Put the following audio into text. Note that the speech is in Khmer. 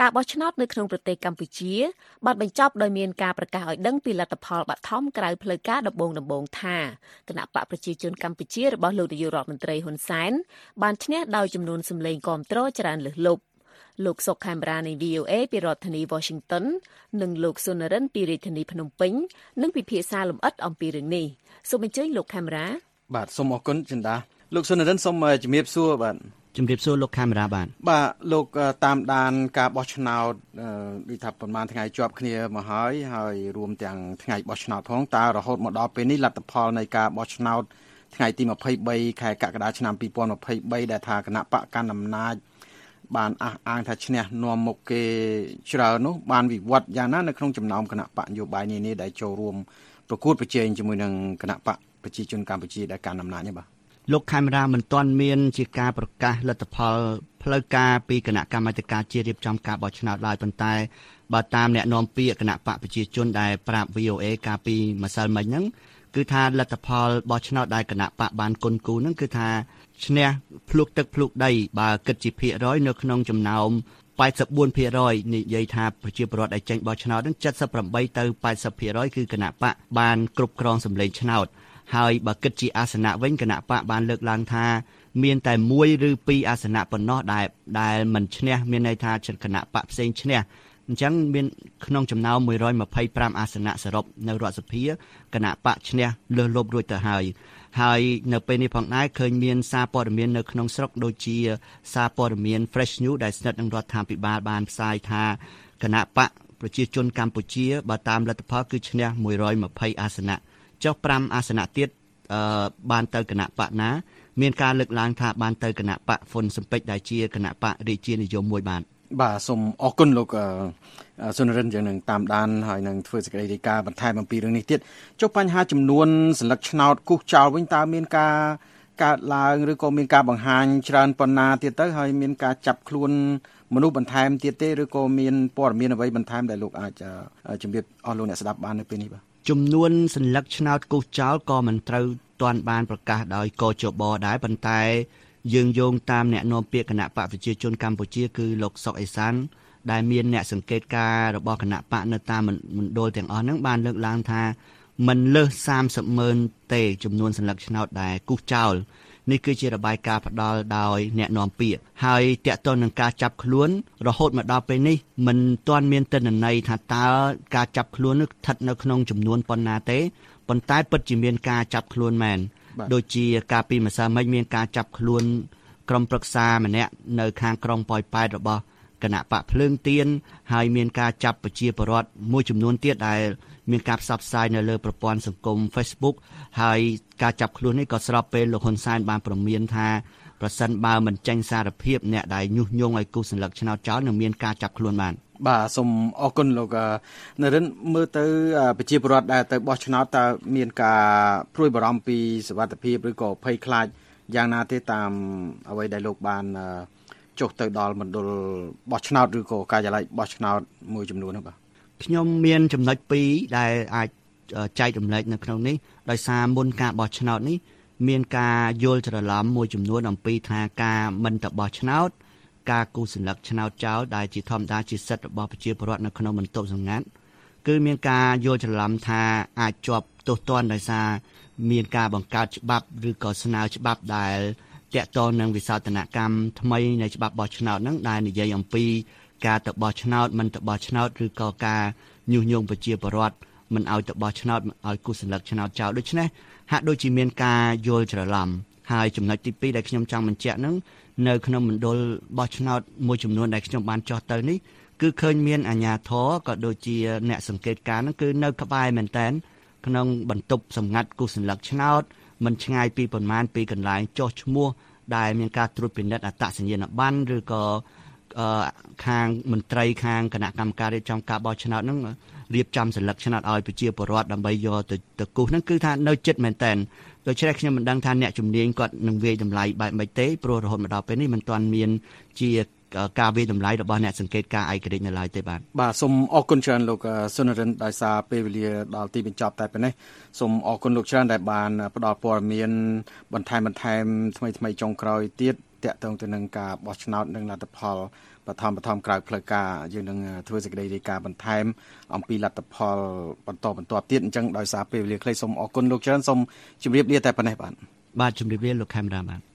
ការបោះឆ្នោតនៅក្នុងប្រទេសកម្ពុជាបានបញ្ចប់ដោយមានការប្រកាសឲ្យដឹងពីលទ្ធផលបឋមក្រៅផ្លូវការដំបូងដំបូងថាគណៈបកប្រជាជនកម្ពុជារបស់លោកនាយករដ្ឋមន្ត្រីហ៊ុនសែនបានឈ្នះដោយចំនួនសម្លេងគាំទ្រច្រើនលើសលប់លោកសុកខេមរានៃ VOA ពីរដ្ឋធានី Washington និងលោកសុនរិនពីរាជធានីភ្នំពេញនឹងពិភាក្សាលម្អិតអំពីរឿងនេះសូមអញ្ជើញលោកខេមរាបាទសូមអរគុណចិន្តាលោកសុនរិនសូមជំរាបសួរបាទ ជំរាបសួរលោកខេមរាបាទបាទលោកតាមដាន ការបោះឆ្នោតដូចថាប្រហែលថ្ងៃជាប់គ្នាមកហើយហើយរួមទាំងថ្ងៃបោះឆ្នោតផងតើរហូតមកដល់ពេលនេះលទ្ធផលនៃការបោះឆ្នោតថ្ងៃទី23ខែកក្កដាឆ្នាំ2023ដែលថាគណៈបកកណ្ដាលអំណាចបានអះអាងថាឈ្នះនាំមុខគេច្រើននោះបានវិវត្តយ៉ាងណានៅក្នុងចំណោមគណៈបកនយោបាយនានាដែលចូលរួមប្រកួតប្រជែងជាមួយនឹងគណៈបកប្រជាជនកម្ពុជាដែលកាន់អំណាចនេះបាទ លោកខេមរាមិនទាន់មានជាការប្រកាសលទ្ធផលផ្លូវការពីគណៈកម្មាធិការជាតិរៀបចំការបោះឆ្នោតឡើយប៉ុន្តែបើតាមអ្នកនាំពាក្យគណៈបកប្រជាជនដែលប្រាប់ VOA កាលពីម្សិលមិញហ្នឹងគឺថាលទ្ធផលបោះឆ្នោតដែលគណៈបកបានគុនគូហ្នឹងគឺថាឈ្នះភ្លុកទឹកភ្លុកដីបើគិតជាភាគរយនៅក្នុងចំណោម84%និយាយថាប្រជាពលរដ្ឋដែលចេញបោះឆ្នោតនឹង78ទៅ80%គឺគណៈបកបានគ្រប់គ្រងសម្លេងឆ្នោត ហើយបើគិតជាអាសនៈវិញគណៈបកបានលើកឡើងថាមានតែមួយឬពីរអាសនៈប៉ុណ្ណោះដែលដែលមិនឈ្នះមានន័យថាគណៈបកផ្សេងឈ្នះអញ្ចឹងមានក្នុងចំណោម125អាសនៈសរុបនៅរដ្ឋសភាគណៈបកឈ្នះលើសលប់រួចទៅហើយហើយនៅពេលនេះផងដែរឃើញមានសារព័ត៌មាននៅក្នុងស្រុកដូចជាសារព័ត៌មាន Fresh News ដែលស្និទ្ធនឹងរដ្ឋាភិបាលបានផ្សាយថាគណៈបកប្រជាជនកម្ពុជាបើតាមលទ្ធផលគឺឈ្នះ120អាសនៈ ចុះ5អាសនៈទៀតអឺបានទៅគណៈបកណា មានការលើកឡើងថាបានទៅគណៈបកហ្វុនសំពេចដែលជាគណៈបករាជានិយមមួយបាទបាទសូមអរគុណលោកសុនរិនយើងនឹងតាមដានហើយនឹងធ្វើសេចក្តីរាយការណ៍បន្ថែមអំពីរឿងនេះទៀតចុះបញ្ហាចំនួនសន្លឹកឆ្នោតគូសចោលវិញតើមានការកើតឡើងឬក៏មានការបង្ហាញច្រើនប៉ុណ្ណាទៀតទៅហើយមានការចាប់ខ្លួនមនុស្សបន្ថែមទៀតទេឬក៏មានព័ត៌មានអ្វីបន្ថែមដែលលោកអាចជម្រាបអស់លោកអ្នកស្ដាប់បាននៅពេលនេះបាទ ចំនួនសន្លឹកឆ្នោតគូសចោលក៏មិនត្រូវទាន់បានប្រកាសដោយកជបដែរប៉ុន្តែយើងយោងតាមអ្នកនាំពាក្យគណៈបកប្រជាជនកម្ពុជាគឺលោកសុកអេសានដែលមានអ្នកសង្កេតការរបស់គណៈបកនៅតាមមណ្ឌលទាំងអស់ហ្នឹងបានលើកឡើងថាมันលើស30ម៉ឺនទេចំនួនសន្លឹកឆ្នោតដែលគូសចោល នេះគឺជារបាយការណ៍ផ្ដល់ដោយអ្នកនាំពាក្យហើយតកតទៅនឹងការចាប់ខ្លួន រហូតមកដល់ពេលនេះមិនទាន់មានទិន្នន័យថាតើការចាប់ខ្លួននោះស្ថិតនៅក្នុងចំនួនប៉ុណ្ណាទេប៉ុន្តែពិតជាមានការចាប់ខ្លួនមែនដូចជាការពីម្សិលមិញមានការចាប់ខ្លួនក្រុមប្រឹក្សាម្នាក់នៅខាងក្រុងប៉ោយប៉ែតរបស់គណៈបកភ្លើងទៀនហើយមានការចាប់ប្រជាពលរដ្ឋមួយចំនួនទៀតដែល មានការផ្សព្វផ្សាយនៅលើប្រព័ន្ធសង្គម Facebook ហើយការចាប់ខ្លួននេះក៏ស្របពេលលោកហ៊ុនសែនបានប្រមានថាប្រសិនបើមិនចេញសារភាពអ្នកដែលញុះញង់ឲ្យគូសសញ្ញកឆ្នោតចោលនឹងមានការចាប់ខ្លួនបានបាទសូមអរគុណលោកនរិនមើលទៅប្រជាពលរដ្ឋដែលទៅបោះឆ្នោតតើមានការព្រួយបារម្ភពីសុវត្ថិភាពឬក៏ភ័យខ្លាចយ៉ាងណាទេតាមអ្វីដែលលោកបានចុះទៅដល់មណ្ឌលបោះឆ្នោតឬក៏ការិយាល័យបោះឆ្នោតមួយចំនួននោះបាទ ខ្ញុំមានចំណុច2ដែលអាចចែករំលែកនៅក្នុងនេះដោយសារមុនការបោះឆ្នោតនេះ មានការយល់ច្រឡំមួយចំនួនអំពីថាការមិនទៅបោះឆ្នោត ការគូសញ្ញលឹកឆ្នោតចោលដែលជាធម្មតាជាសិទ្ធិរបស់ប្រជាពលរដ្ឋនៅក្នុងបន្ទប់សម្ងាត់គឺមានការយល់ច្រឡំថាអាចជាប់ទោសទណ្ឌដោយសារមានការបង្កើតច្បាប់ឬក៏ស្នើច្បាប់ដែលតាក់ទងនឹងវិសោធនកម្មថ្មីនៃច្បាប់បោះឆ្នោតហ្នឹងដែលនិយាយអំពី ការទៅបោះឆ្នោតមិនទៅបោះឆ្នោតឬក៏ការញុះញង់ប្រជាពលរដ្ឋមិនឲ្យទៅបោះឆ្នោតឲ្យគូសញ្ញលឹកឆ្នោតចោលដូច្នេះហាក់ដូចជាមានការយល់ច្រឡំហើយចំណុចទី2ដែលខ្ញុំចង់បញ្ជាក់ហ្នឹងនៅក្នុងមណ្ឌលបោះឆ្នោតមួយចំនួនដែលខ្ញុំបានចោះទៅនេះគឺឃើញមានអាជ្ញាធរក៏ដូចជាអ្នកសង្កេតការណ៍ហ្នឹងគឺនៅក្បែរមែនតែនក្នុងបន្ទប់សម្ងាត់គូសញ្ញលឹកឆ្នោតមិនឆ្ងាយពីប្រមាណពីកន្លែងចោះឈ្មោះដែលមានការត្រួតពិនិត្យអត្តសញ្ញាណប័ណ្ណឬក៏ ខាងមន្ត្រីខាងគណៈកម្មការរៀបចំការបោះឆ្នោតហ្នឹងរៀបចំសិលឹកឆ្នោតឲ្យប្រជាពលរដ្ឋដើម្បីយកទៅទៅគូសហ្នឹងគឺថានៅចិត្តមែនតែនដូច្នេះខ្ញុំមិនដឹងថាអ្នកជំនាញគាត់នឹងវាយតម្លៃបែបម៉េចទេព្រោះរហូតមកដល់ពេលនេះមិនទាន់មានជាការវាយតម្លៃរបស់អ្នកសង្កេតការឯករាជ្យនៅឡើយទេបាទបាទសូមអរគុណច្រើនលោកសុនរិនដោយសារពេលវេលាដល់ទីបញ្ចប់តែប៉ុណ្ណេះសូមអរគុណលោកច្រើនដែលបានផ្ដល់ព័ត៌មានបន្ថែមបន្ថែមថ្មីថ្មីចុងក្រោយទៀត តាក់ទងទៅនឹងការបោះឆ្នោតនិងលទ្ធផលបបឋមបឋមក្រៅផ្លូវការយើងនឹងធ្វើសេចក្តីរាយការណ៍បន្ថែម អំពីលទ្ធផលបន្តបន្តទៀតអញ្ចឹងដោយសារពេលវេលាខ្លីសូមអរគុណលោកច្រើនសូមជម្រាបលាតែប៉ុណ្ណេះបាទបាទជម្រាបលាលោកខេមរាបាទ